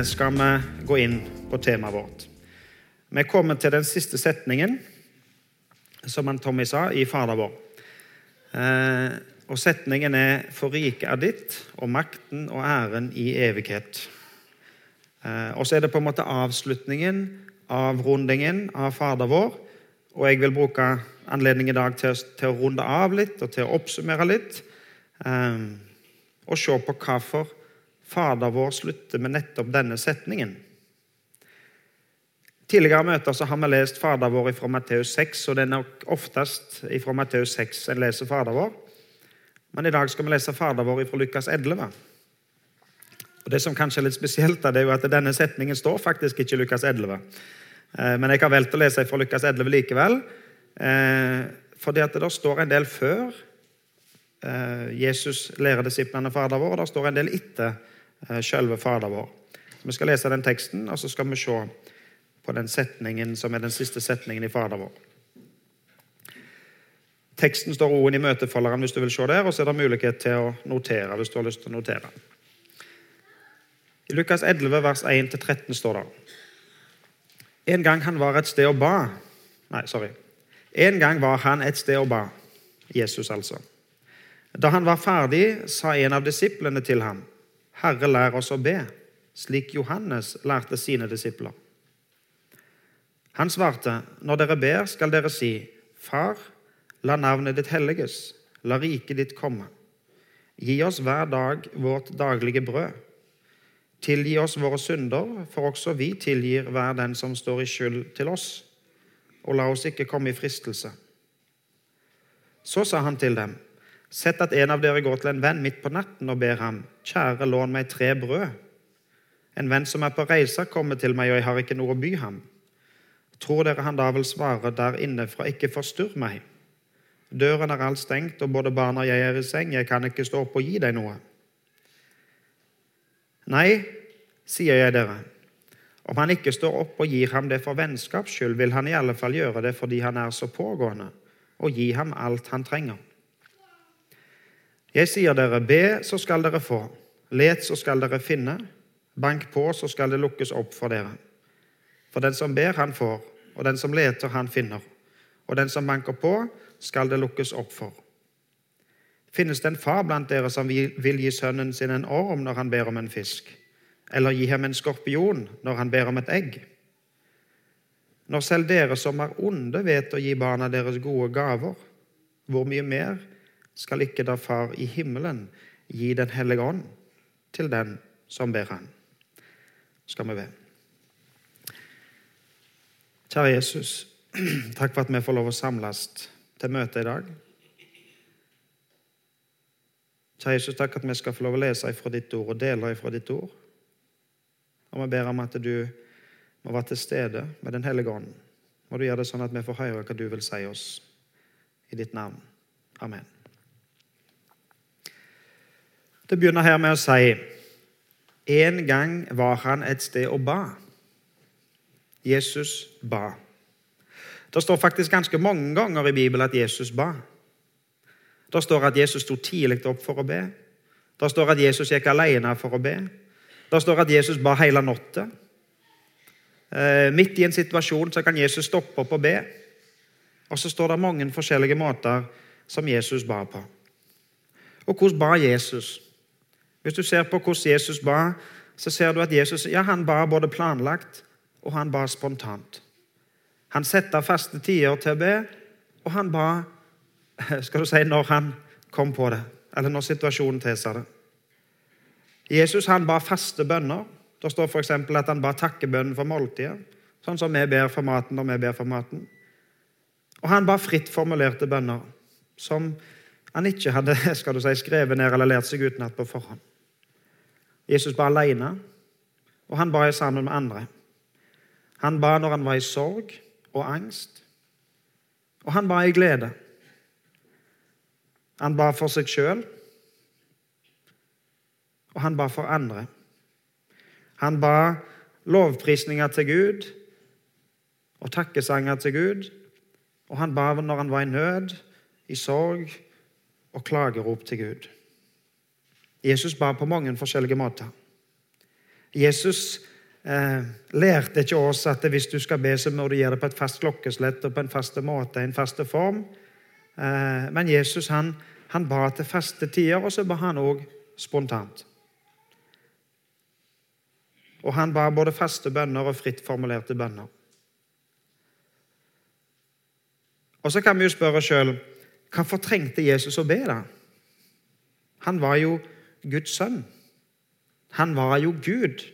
eh, skal vi gå inn på temaet vårt. Vi kommer til den siste setningen, som han Tommy sa, i Fader vår. Eh, og Setningen er 'For riket er ditt, og makten og æren i evighet'. Eh, og så er det på en måte avslutningen, avrundingen av Fader vår. Og jeg vil bruke anledningen i dag til, til, å runde av litt og til å oppsummere litt. og se på hvorfor Fader vår slutter med nettopp denne setningen. Tidligere møter så har vi lest Fader vår fra Matteus 6, og det er nok oftest fra Matteus 6 en leser Fader vår. Men i dag skal vi lese Fader vår fra Lukas 11. Og Det som kanskje er litt spesielt, er jo at denne setningen står faktisk ikke i Lukas 11. Eh, men jeg har valgt å lese fra Lukas 11 likevel, eh, fordi at det der står en del før eh, Jesus lærer disiplene Fader vår, og det står en del etter Eh, selve Fader vår. Vi skal lese den teksten, og så skal vi se på den setningen som er den siste setningen i Fader vår. Teksten står roen i møtefolderen hvis du vil se der, og så er det mulighet til å notere hvis du har lyst til å notere. I Lukas 11, vers 1-13 står det En gang han var et sted og ba Nei, sorry. En gang var han et sted og ba. Jesus, altså. Da han var ferdig, sa en av disiplene til ham Herre, lær oss å be, slik Johannes lærte sine disipler. Han svarte, når dere ber, skal dere si, Far, la navnet ditt helliges, la riket ditt komme. Gi oss hver dag vårt daglige brød. Tilgi oss våre synder, for også vi tilgir hver den som står i skyld til oss. Og la oss ikke komme i fristelse. Så sa han til dem, Sett at en av dere går til en venn midt på natten og ber ham, kjære, lån meg tre brød. En venn som er på reise, kommer til meg, og jeg har ikke noe å by ham. Tror dere han da vil svare der inne fra ikke forstyrr meg? Døren er alt stengt, og både barna og jeg er i seng, jeg kan ikke stå opp og gi deg noe. Nei, sier jeg dere, om han ikke står opp og gir ham det for vennskaps skyld, vil han i alle fall gjøre det fordi han er så pågående, og gi ham alt han trenger. Jeg sier dere, be, så skal dere få. Let, så skal dere finne. Bank på, så skal det lukkes opp for dere. For den som ber, han får, og den som leter, han finner. Og den som banker på, skal det lukkes opp for. Finnes det en far blant dere som vil gi sønnen sin en orm når han ber om en fisk? Eller gi ham en skorpion når han ber om et egg? Når selv dere som er onde, vet å gi barna deres gode gaver, hvor mye mer skal ikke da Far i himmelen gi Den hellige ånd til den som ber Han. Skal vi be. Kjære Jesus, takk for at vi får lov å samles til møte i dag. Kjære Jesus, takk at vi skal få lov å lese ifra ditt ord og dele ifra ditt ord. Og vi ber om at du må være til stede med Den hellige ånd. Må du gjøre det sånn at vi får høre hva du vil si oss. I ditt navn. Amen. Det begynner her med å si En gang var han et sted og ba. Jesus ba. Det står faktisk ganske mange ganger i Bibelen at Jesus ba. Det står at Jesus sto tidlig opp for å be. Det står at Jesus gikk alene for å be. Det står at Jesus ba hele natta. Eh, midt i en situasjon så kan Jesus stoppe opp og be. Og så står det mange forskjellige måter som Jesus ba på. Og hvordan ba Jesus? Hvis du ser på hvordan Jesus ba, så ser du at Jesus ja, han ba både planlagt og han ba spontant. Han satte faste tider til å be, og han ba skal du si, når han kom på det, eller når situasjonen tilsa det. Jesus han ba faste bønner. Det står f.eks. at han ba takkebønnen for måltidet, sånn som vi ber for maten når vi ber for maten. Og han ba fritt formulerte bønner, som han ikke hadde skal du si, skrevet ned eller lært seg utenat på forhånd. Jesus ba alene, og han ba sammen med andre. Han ba når han var i sorg og angst, og han ba i glede. Han ba for seg sjøl, og han ba for andre. Han ba lovprisninger til Gud og takkesanger til Gud, og han ba når han var i nød, i sorg og klagerop til Gud. Jesus ba på mange forskjellige måter. Jesus eh, lærte ikke oss at hvis du skal be, så må du gjøre det på et fast klokkeslett og på en fast måte, en fast form. Eh, men Jesus han, han ba til faste tider, og så ba han òg spontant. Og han ba både faste bønner og fritt formulerte bønner. Og så kan vi jo spørre sjøl hvorfor trengte Jesus å be, da? Han var jo Guds sønn. Han var jo Gud.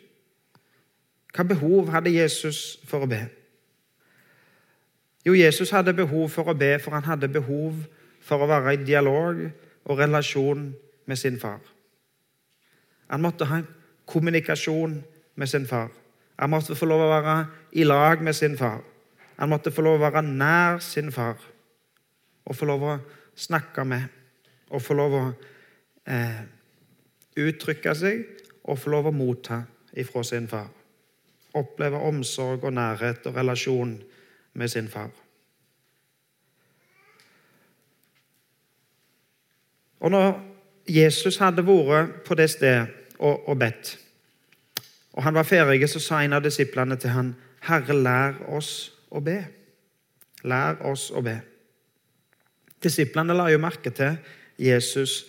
Hva behov hadde Jesus for å be? Jo, Jesus hadde behov for å be, for han hadde behov for å være i dialog og relasjon med sin far. Han måtte ha kommunikasjon med sin far. Han måtte få lov å være i lag med sin far. Han måtte få lov å være nær sin far og få lov å snakke med og få lov å eh, uttrykke seg og få lov å motta ifra sin far oppleve omsorg og nærhet og relasjon med sin far. Og når Jesus hadde vært på det stedet og, og bedt, og han var ferdig, så sa en av disiplene til han, 'Herre, lær oss å be.' Lær oss å be. Disiplene la jo merke til Jesus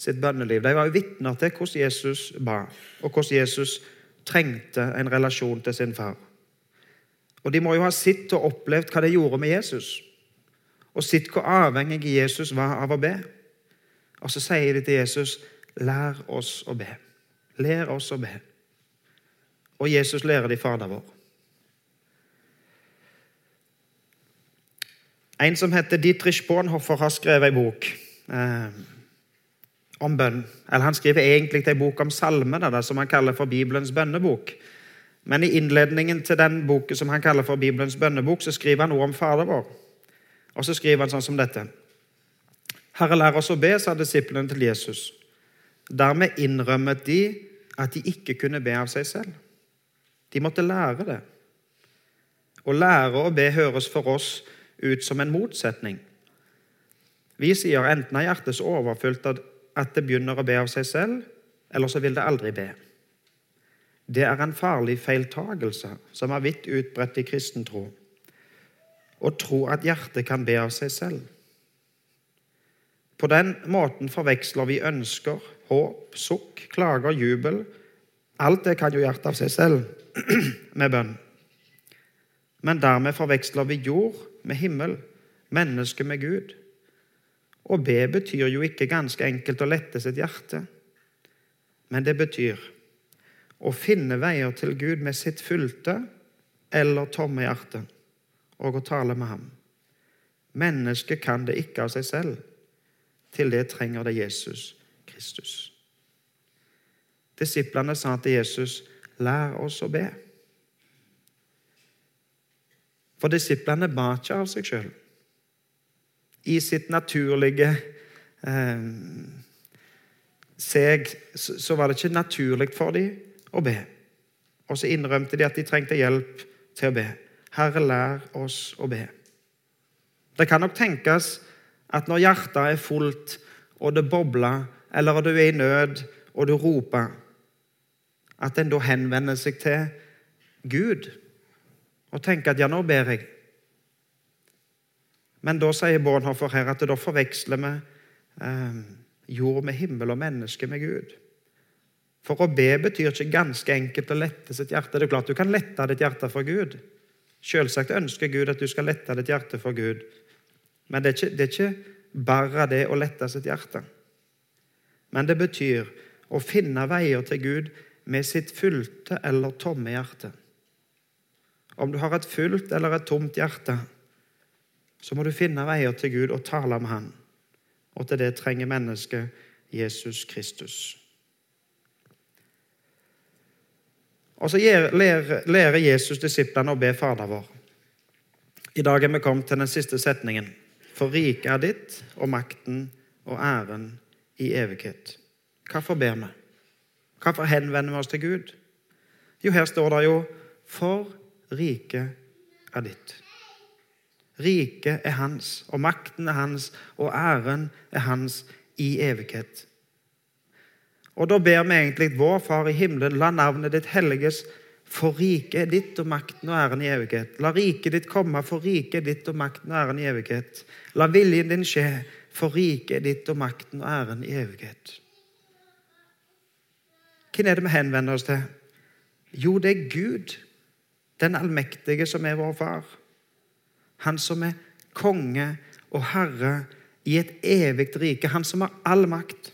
sitt bønneliv. De var jo vitner til hvordan Jesus ba, og hvordan Jesus trengte en relasjon til sin far. Og De må jo ha sett og opplevd hva det gjorde med Jesus, og sett hvor avhengig Jesus var av å be. Og så sier de til Jesus, 'Lær oss å be'. Lær oss å be. Og Jesus lærer de Fader vår. En som heter Dietrich Bonhoffer, har skrevet en bok. Eh, om bønn. Eller Han skriver egentlig en bok om salmene, som han kaller for Bibelens bønnebok. Men i innledningen til den boken som han kaller for Bibelens bønnebok, så skriver han noe om Fader vår. Og så skriver han sånn som dette. Herre, lær oss å be, sa disiplene til Jesus. Dermed innrømmet de at de ikke kunne be av seg selv. De måtte lære det. Å lære å be høres for oss ut som en motsetning. Vi sier enten er hjertet så overfylt at det begynner å be av seg selv, eller så vil det aldri be. Det er en farlig feiltagelse som er vidt utbredt i kristen tro. Å tro at hjertet kan be av seg selv. På den måten forveksler vi ønsker, håp, sukk, klager, jubel Alt det kan jo hjertet av seg selv med bønn. Men dermed forveksler vi jord med himmel, menneske med Gud. Å be betyr jo ikke ganske enkelt å lette sitt hjerte, men det betyr å finne veier til Gud med sitt fylte eller tomme hjerte og å tale med ham. Mennesket kan det ikke av seg selv. Til det trenger det Jesus Kristus. Disiplene sa til Jesus, 'Lær oss å be'. For disiplene ba ikke av seg sjøl i sitt naturlige eh, seg, så var det ikke naturlig for dem å be. Og så innrømte de at de trengte hjelp til å be. Herre, lær oss å be. Det kan nok tenkes at når hjertet er fullt, og det bobler, eller du er i nød, og du roper, at en da henvender seg til Gud og tenker at ja, nå ber jeg. Men da sier Bornhoffer her at da forveksler vi eh, jord med himmel og menneske med Gud. For å be betyr ikke ganske enkelt å lette sitt hjerte. Det er klart Du kan lette ditt hjerte for Gud. Selvsagt ønsker Gud at du skal lette ditt hjerte for Gud. Men det er ikke, det er ikke bare det å lette sitt hjerte. Men det betyr å finne veier til Gud med sitt fylte eller tomme hjerte. Om du har et fullt eller et tomt hjerte, så må du finne veier til Gud og tale med Han. Og til det trenger mennesket Jesus Kristus. Og så lærer Jesus disiplene å be Fader vår. I dag er vi kommet til den siste setningen. For riket er ditt, og makten og æren i evighet. Hvorfor ber vi? Hvorfor henvender vi oss til Gud? Jo, her står det jo 'For riket er ditt'. Riket er hans, og makten er hans, og æren er hans i evighet. Og Da ber vi egentlig vår Far i himmelen, la navnet ditt helliges, For riket er ditt og makten og æren i evighet. La riket ditt komme, for riket er ditt og makten og æren i evighet. La viljen din skje, for riket er ditt og makten og æren i evighet. Hvem er det vi henvender oss til? Jo, det er Gud, den allmektige, som er vår far. Han som er konge og herre i et evig rike. Han som har all makt,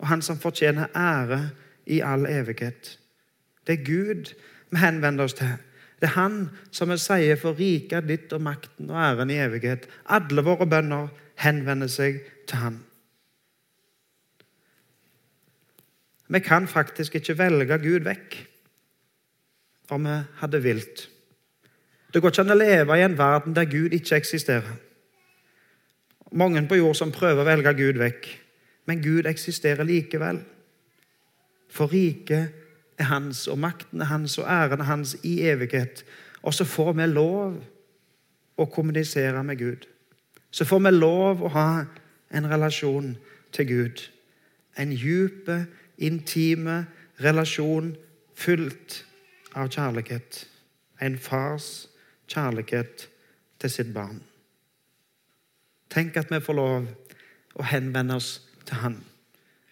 og han som fortjener ære i all evighet. Det er Gud vi henvender oss til. Det er Han som vi sier for riket ditt og makten og æren i evighet. Alle våre bønner henvender seg til Han. Vi kan faktisk ikke velge Gud vekk om vi hadde vilt. Det går ikke an å leve i en verden der Gud ikke eksisterer. Mange på jord som prøver å velge Gud vekk, men Gud eksisterer likevel. For riket er hans, og makten er hans, og æren er hans i evighet. Og så får vi lov å kommunisere med Gud. Så får vi lov å ha en relasjon til Gud. En djup, intime relasjon fylt av kjærlighet. En fars kjærlighet til sitt barn. Tenk at vi får lov å henvende oss til Han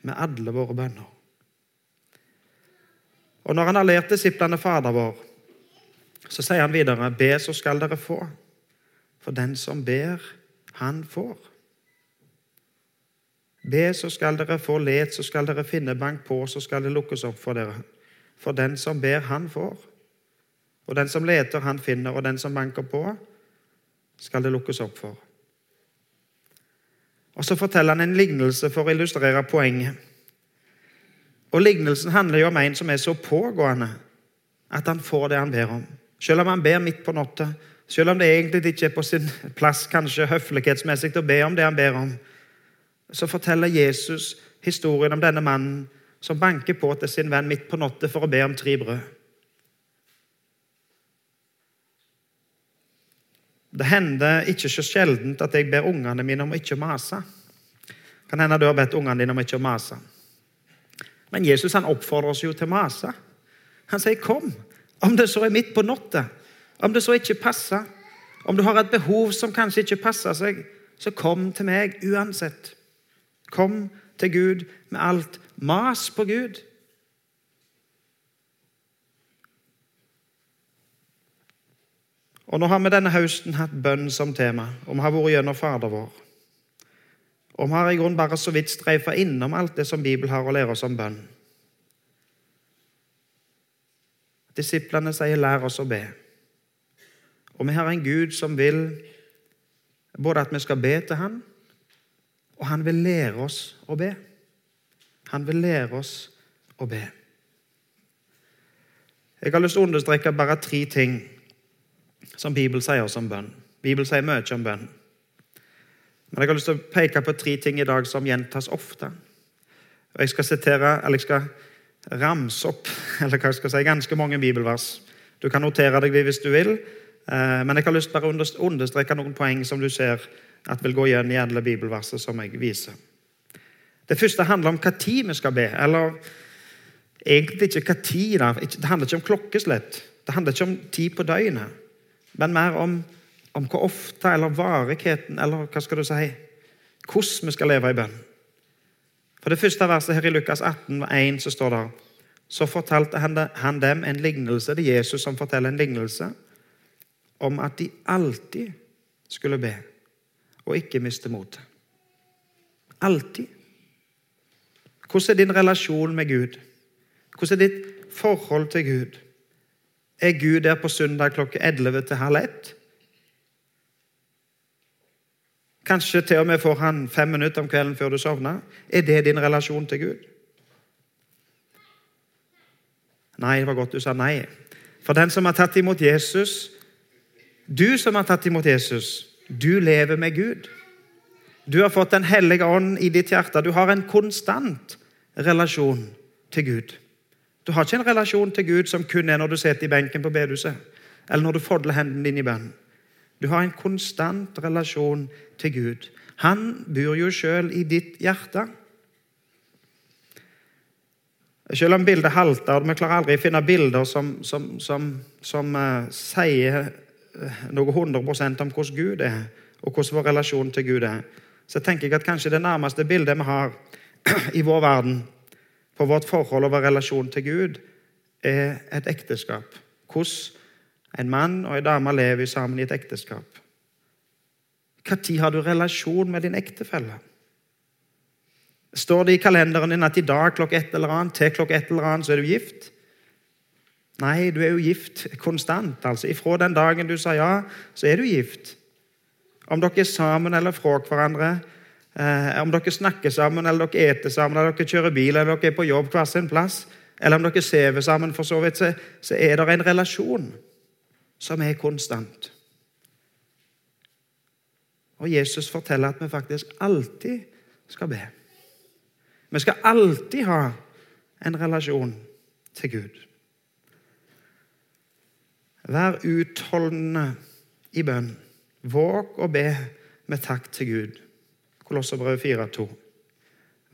med alle våre bønner. Og Når han har lært disiplene Fader vår, så sier han videre.: Be, så skal dere få. For den som ber, han får. Be, så skal dere få. Let, så skal dere finne. Bank på, så skal det lukkes opp for dere. For den som ber, han får. Og den som leter, han finner. Og den som banker på, skal det lukkes opp for. Og Så forteller han en lignelse for å illustrere poenget. Og Lignelsen handler jo om en som er så pågående at han får det han ber om. Selv om han ber midt på natta, selv om det egentlig ikke er på sin plass kanskje høflighetsmessig å be om det han ber om, så forteller Jesus historien om denne mannen som banker på til sin venn midt på natta for å be om tre brød. Det hender ikke så sjeldent at jeg ber ungene mine om ikke å mase. Kan hende du har bedt ungene dine om ikke å mase. Men Jesus han oppfordrer oss jo til å mase. Han sier 'kom', om det så er midt på natta, om det så ikke passer. Om du har et behov som kanskje ikke passer seg, så kom til meg uansett. Kom til Gud med alt. Mas på Gud. Og Nå har vi denne høsten hatt bønn som tema, og vi har vært gjennom Fader vår. Og vi har i grunnen bare så vidt streifa innom alt det som Bibelen har å lære oss om bønn. Disiplene sier 'lær oss å be'. Og vi har en Gud som vil både at vi skal be til Han, og Han vil lære oss å be. Han vil lære oss å be. Jeg har lyst til å understreke bare tre ting som Bibelen sier oss om bønn. Bibelen sier mye om bønn. Men jeg har lyst til å peke på tre ting i dag som gjentas ofte. Og Jeg skal sitere, eller jeg skal ramse opp eller hva jeg skal si, ganske mange bibelvers. Du kan notere deg hvis du vil, eh, men jeg har lyst til å understreke noen poeng som du ser at vil gå igjen i alle bibelverset som jeg viser. Det første handler om hva tid vi skal be. Eller egentlig ikke hva tid. Det handler ikke om klokkeslett. Det handler ikke om tid på døgnet men mer om, om hvor ofte, eller varigheten, eller hva skal du si, hvordan vi skal leve i bønn. For Det første verset her i Lukas 18, 1, så står det så fortalte han dem en lignelse. Det er Jesus som forteller en lignelse om at de alltid skulle be og ikke miste motet. Alltid. Hvordan er din relasjon med Gud? Hvordan er ditt forhold til Gud? Er Gud der på søndag klokka 11 til halv ett? Kanskje til og med får han fem minutter om kvelden før du sovner. Er det din relasjon til Gud? Nei, det var godt du sa nei. For den som har tatt imot Jesus Du som har tatt imot Jesus, du lever med Gud. Du har fått Den hellige ånd i ditt hjerte. Du har en konstant relasjon til Gud. Du har ikke en relasjon til Gud som kun er når du sitter i benken på bedehuset, eller når du fordler hendene dine i bønn. Du har en konstant relasjon til Gud. Han bor jo sjøl i ditt hjerte. Selv om bildet halter, og vi klarer aldri å finne bilder som, som, som, som uh, sier eh, noe 100 om hvordan Gud er, og hvordan vår relasjon til Gud er, så tenker jeg at kanskje det nærmeste bildet vi har i vår verden på vårt forhold og vår relasjon til Gud, er et ekteskap. Hvordan en mann og en dame lever sammen i et ekteskap. Når har du relasjon med din ektefelle? Står det i kalenderen din at i dag klokka et eller annet, til klokka et eller annet, så er du gift? Nei, du er jo gift konstant. altså. Ifra den dagen du sa ja, så er du gift. Om dere er sammen eller fra hverandre, eh, om dere snakker sammen, eller dere eter sammen, eller dere kjører bil, eller dere er på jobb hver sin plass, eller om dere sover sammen, for så vidt, så, så er det en relasjon som er konstant. Og Jesus forteller at vi faktisk alltid skal be. Vi skal alltid ha en relasjon til Gud. Vær utholdende i bønn. Våg å be med takk til Gud. Kolosserbrevet 4,2.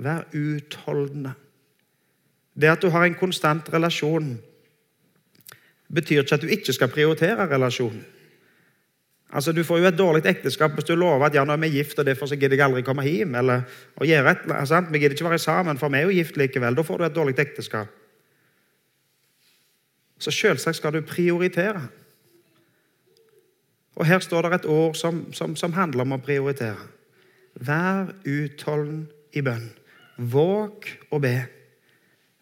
Vær utholdende. Det at du har en konstant relasjon, betyr ikke at du ikke skal prioritere relasjonen. Altså, Du får jo et dårlig ekteskap hvis du lover at ja, nå er vi gift, og derfor så gidder jeg aldri komme hjem. eller å gjøre et, sant? Vi gidder ikke være sammen, for vi er jo gift likevel. Da får du et dårlig ekteskap. Så selvsagt skal du prioritere. Og Her står det et ord som, som, som handler om å prioritere. Vær utholden i bønn. Våg å be.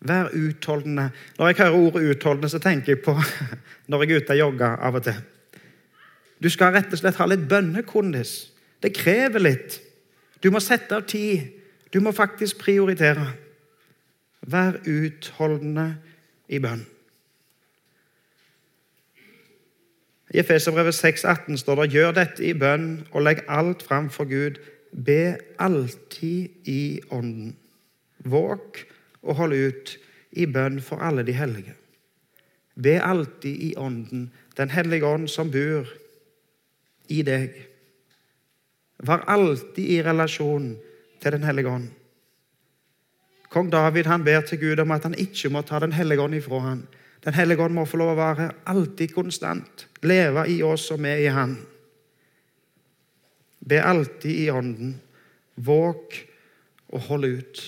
Vær utholdende. Når jeg hører ordet 'utholdende', så tenker jeg på når jeg er ute og jogger av og til. Du skal rett og slett ha litt bønnekondis. Det krever litt. Du må sette av tid. Du må faktisk prioritere. Vær utholdende i bønn. I Efeserbrevet 6,18 står det gjør dette i bønn og legg alt fram for Gud. Be alltid i Ånden. Våk og hold ut i bønn for alle de hellige. Be alltid i Ånden, Den hellige ånd som bor i deg. Var alltid i relasjon til Den hellige ånd. Kong David han ber til Gud om at han ikke må ta Den hellige ånd ifra han. Den hellige ånd må få lov å være alltid konstant, leve i oss og vi i Han. Be alltid i Ånden. Våg og hold ut.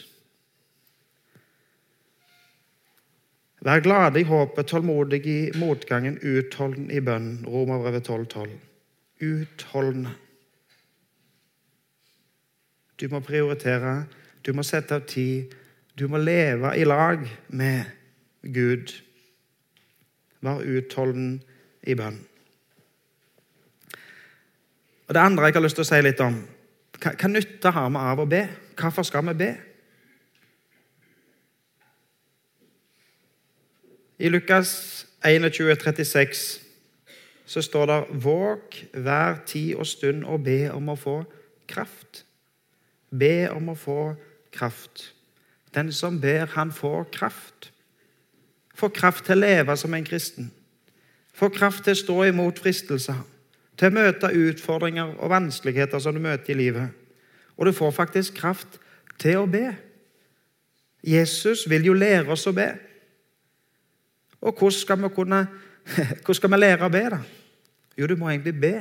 Vær glade i håpet, tålmodig i motgangen, utholden i bønnen. Romerbrevet 12, 12 utholdende. Du må prioritere, du må sette av tid, du må leve i lag med Gud. Vær utholden i bønn. Og Det andre jeg har lyst til å si litt om Hva, nytte har vi av å be? Hvorfor skal vi be? I Lukas 21, 36 så står det 'Våg hver tid og stund og be om å få kraft'. Be om å få kraft. Den som ber, han får kraft. Får kraft til å leve som en kristen. Får kraft til å stå imot fristelser. Til å møte utfordringer og vanskeligheter som du møter i livet. Og du får faktisk kraft til å be. Jesus vil jo lære oss å be. Og hvordan skal vi, kunne, hvordan skal vi lære å be, da? Jo, du må egentlig be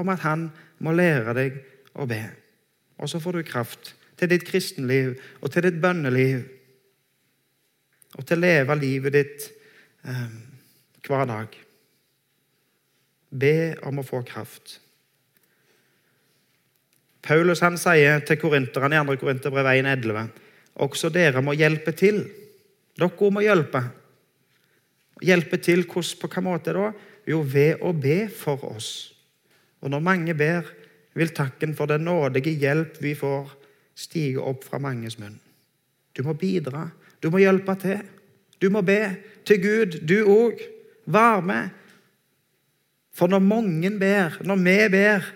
om at han må lære deg å be. Og så får du kraft til ditt kristenliv og til ditt bønneliv. Og til å leve livet ditt eh, hver dag. Be om å få kraft. Paulus han sier til korinterne i 2. Korinterbrev 1,11.: Også dere må hjelpe til. Dere må hjelpe. Hjelpe til på hvilken måte da? Jo, ved å be for oss. Og når mange ber, vil takken for den nådige hjelp vi får, stige opp fra manges munn. Du må bidra. Du må hjelpe til. Du må be til Gud, du òg. Vær med. For når mange ber, når vi ber,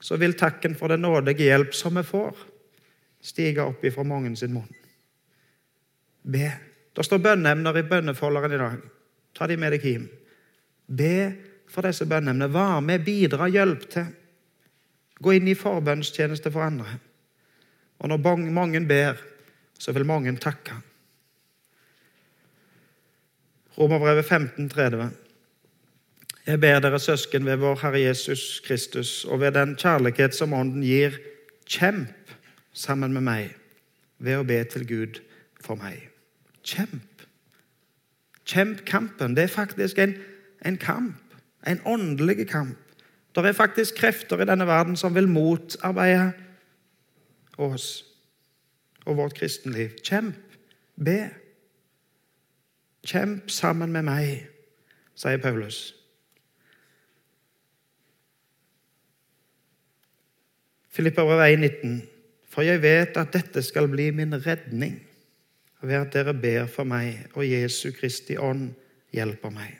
så vil takken for den nådige hjelp som vi får, stige opp ifra mange sin munn. Be. Det står bønneemner i bønnefolderen i dag. Ta de med deg hjem. Be for disse bønneemnene. Vær med, bidra, hjelp til. Gå inn i forbønnstjeneste for andre. Og når mange ber, så vil mange takke. Romerbrevet 15, 30. Jeg ber dere søsken ved vår Herre Jesus Kristus og ved den kjærlighet som Ånden gir, kjemp sammen med meg ved å be til Gud for meg. Kjemp. Kjemp kampen. Det er faktisk en, en kamp. En åndelig kamp. Det er faktisk krefter i denne verden som vil motarbeide oss og vårt kristenliv. Kjemp. Be. Kjemp sammen med meg, sier Paulus. Filippa 19. For jeg vet at dette skal bli min redning ved at dere ber for meg, og Jesu Kristi ånd hjelper meg.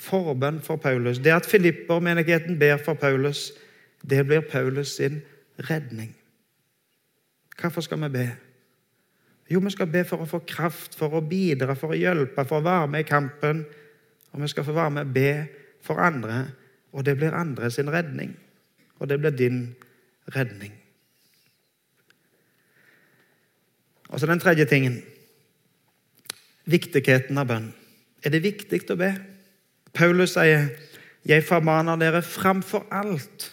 Forbønn for Paulus. Det at Filipper-menigheten ber for Paulus, det blir Paulus sin redning. Hvorfor skal vi be? Jo, vi skal be for å få kraft, for å bidra, for å hjelpe, for å være med i kampen. Og vi skal få være med og be for andre, og det blir andre sin redning. Og det blir din redning. Og så den tredje tingen. Viktigheten av bønn. Er det viktig å be? Paulus sier, 'Jeg formaner dere framfor alt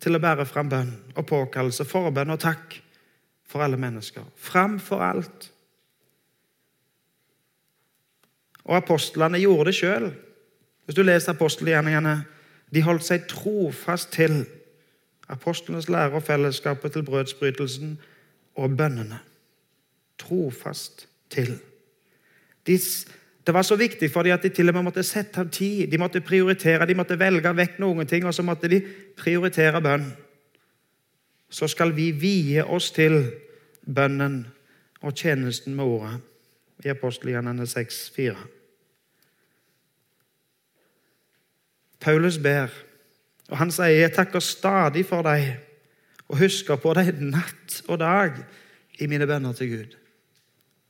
til å bære fram bønn og påkallelse, forbønn og takk for alle mennesker. Framfor alt. Og apostlene gjorde det sjøl. Hvis du leser apostelgjerningene, de holdt seg trofast til apostlenes lære og fellesskapet til brødsbrytelsen og bønnene trofast til. De, det var så viktig for dem at de til og med måtte sette av tid. De måtte prioritere, de måtte velge vekk noen ting, og så måtte de prioritere bønn. Så skal vi vie oss til bønnen og tjenesten med ordet i apostelgjernene 6,4. Paulus ber, og han sier, 'Jeg takker stadig for deg' og husker på deg natt og dag i mine bønner til Gud.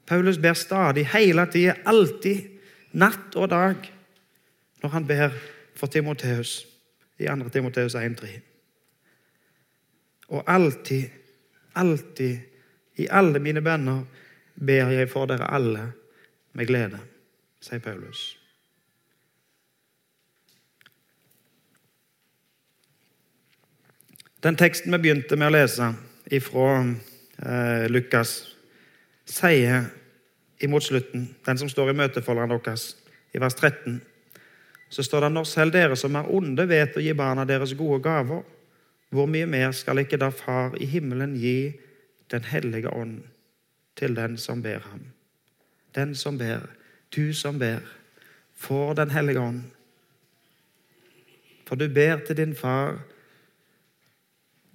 Paulus ber stadig, hele tida, alltid, natt og dag, når han ber for Timoteus i 2. Timoteus 1,3. Og alltid, alltid, i alle mine bønner, ber jeg for dere alle med glede, sier Paulus. Den teksten vi begynte med å lese ifra eh, Lukas, sier imot slutten, den som står i møtefolderen deres, i vers 13, så står det når selv dere som er onde, vet å gi barna deres gode gaver, hvor mye mer skal ikke da Far i himmelen gi Den hellige ånd til den som ber ham? Den som ber, du som ber, får Den hellige ånd. For du ber til din far,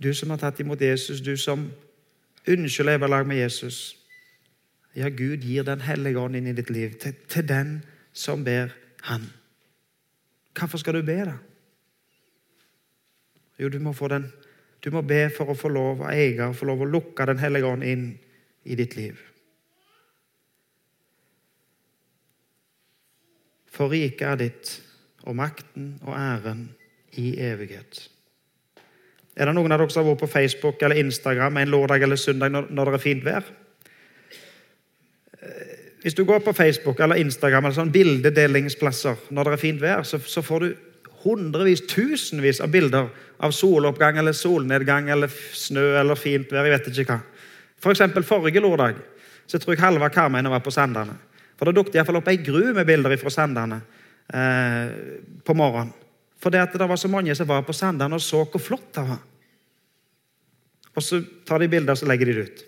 du som har tatt imot Jesus, du som ønsker å leve lag med Jesus. Ja, Gud gir Den hellige ånd inn i ditt liv, til, til den som ber Han. Hvorfor skal du be, da? Jo, du må, få den, du må be for å få lov å eie få lov å lukke Den hellige ånd inn i ditt liv. For riket er ditt, og makten og æren i evighet. Er det noen av dere som har vært på Facebook eller Instagram en lørdag eller søndag når, det er fint vær? Hvis du går på Facebook eller Instagram eller sånn bildedelingsplasser når det er fint vær, så, så får du hundrevis, tusenvis av bilder av soloppgang eller solnedgang eller snø eller fint vær. jeg vet ikke hva. For eksempel forrige lørdag så tror jeg halve Karmøyene var på Sandane. For Det dukket iallfall opp ei gru med bilder fra Sandane eh, på morgenen. For det, at det var så mange som var på senderen og så hvor flott det var. Og Så tar de bilder og så legger de det ut.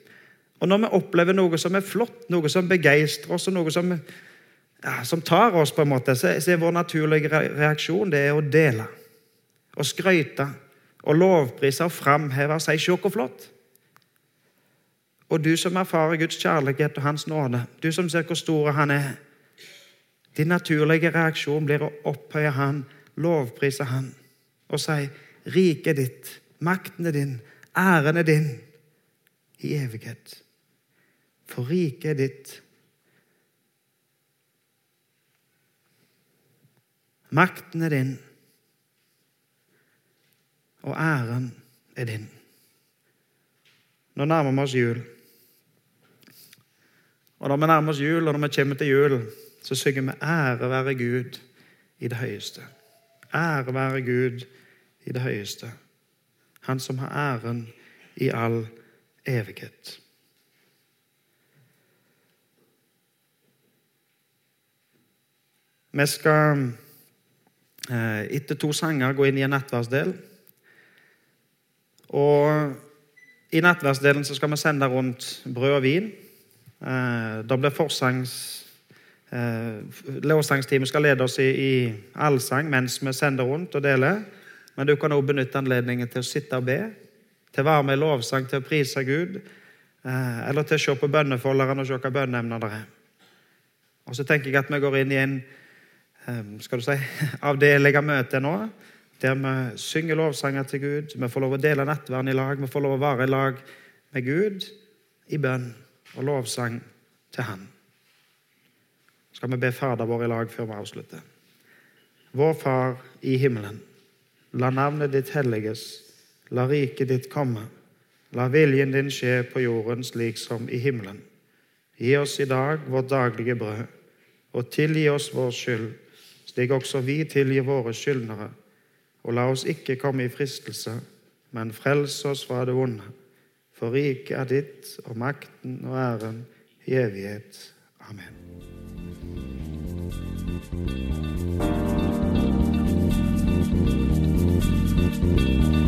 Og når vi opplever noe som er flott, noe som begeistrer oss, og noe som, ja, som tar oss, på en måte, så, så er vår naturlige reaksjon det er å dele. Og skryte og lovprise og framheve og si 'se hvor flott'. Og du som erfarer Guds kjærlighet og Hans nåde, du som ser hvor stor Han er Din naturlige reaksjon blir å opphøye Han, lovprise Han og si 'Riket ditt, makten er din, æren er din' i evighet for riket er ditt. Makten er din, og æren er din. Nå nærmer vi oss jul. Og Når vi nærmer oss jul, og når vi kommer til jul, så synger vi 'Ære være Gud i det høyeste'. Ære være Gud i det høyeste. Han som har æren i all evighet. Vi skal eh, etter to sanger gå inn i en nattverdsdel. Og i nattverdsdelen skal vi sende rundt brød og vin. Da det blir forsangs Eh, Lovsangsteamet skal lede oss i, i allsang mens vi sender rundt og deler. Men du kan også benytte anledningen til å sitte og be, til å være med i lovsang, til å prise Gud. Eh, eller til å se på bønnefolderen og se hva bønneemner det er. Og så tenker jeg at vi går inn i en eh, skal du si, avdeling av møte nå, der vi synger lovsanger til Gud. Vi får lov å dele nattverden i lag. Vi får lov å være i lag med Gud i bønn og lovsang til Han skal vi be Fader vår i lag før vi avslutter. Vår Far i himmelen. La navnet ditt helliges. La riket ditt komme. La viljen din skje på jorden slik som i himmelen. Gi oss i dag vårt daglige brød, og tilgi oss vår skyld, slik også vi tilgir våre skyldnere. Og la oss ikke komme i fristelse, men frels oss fra det onde. For riket er ditt, og makten og æren i evighet. Amen. Thank you.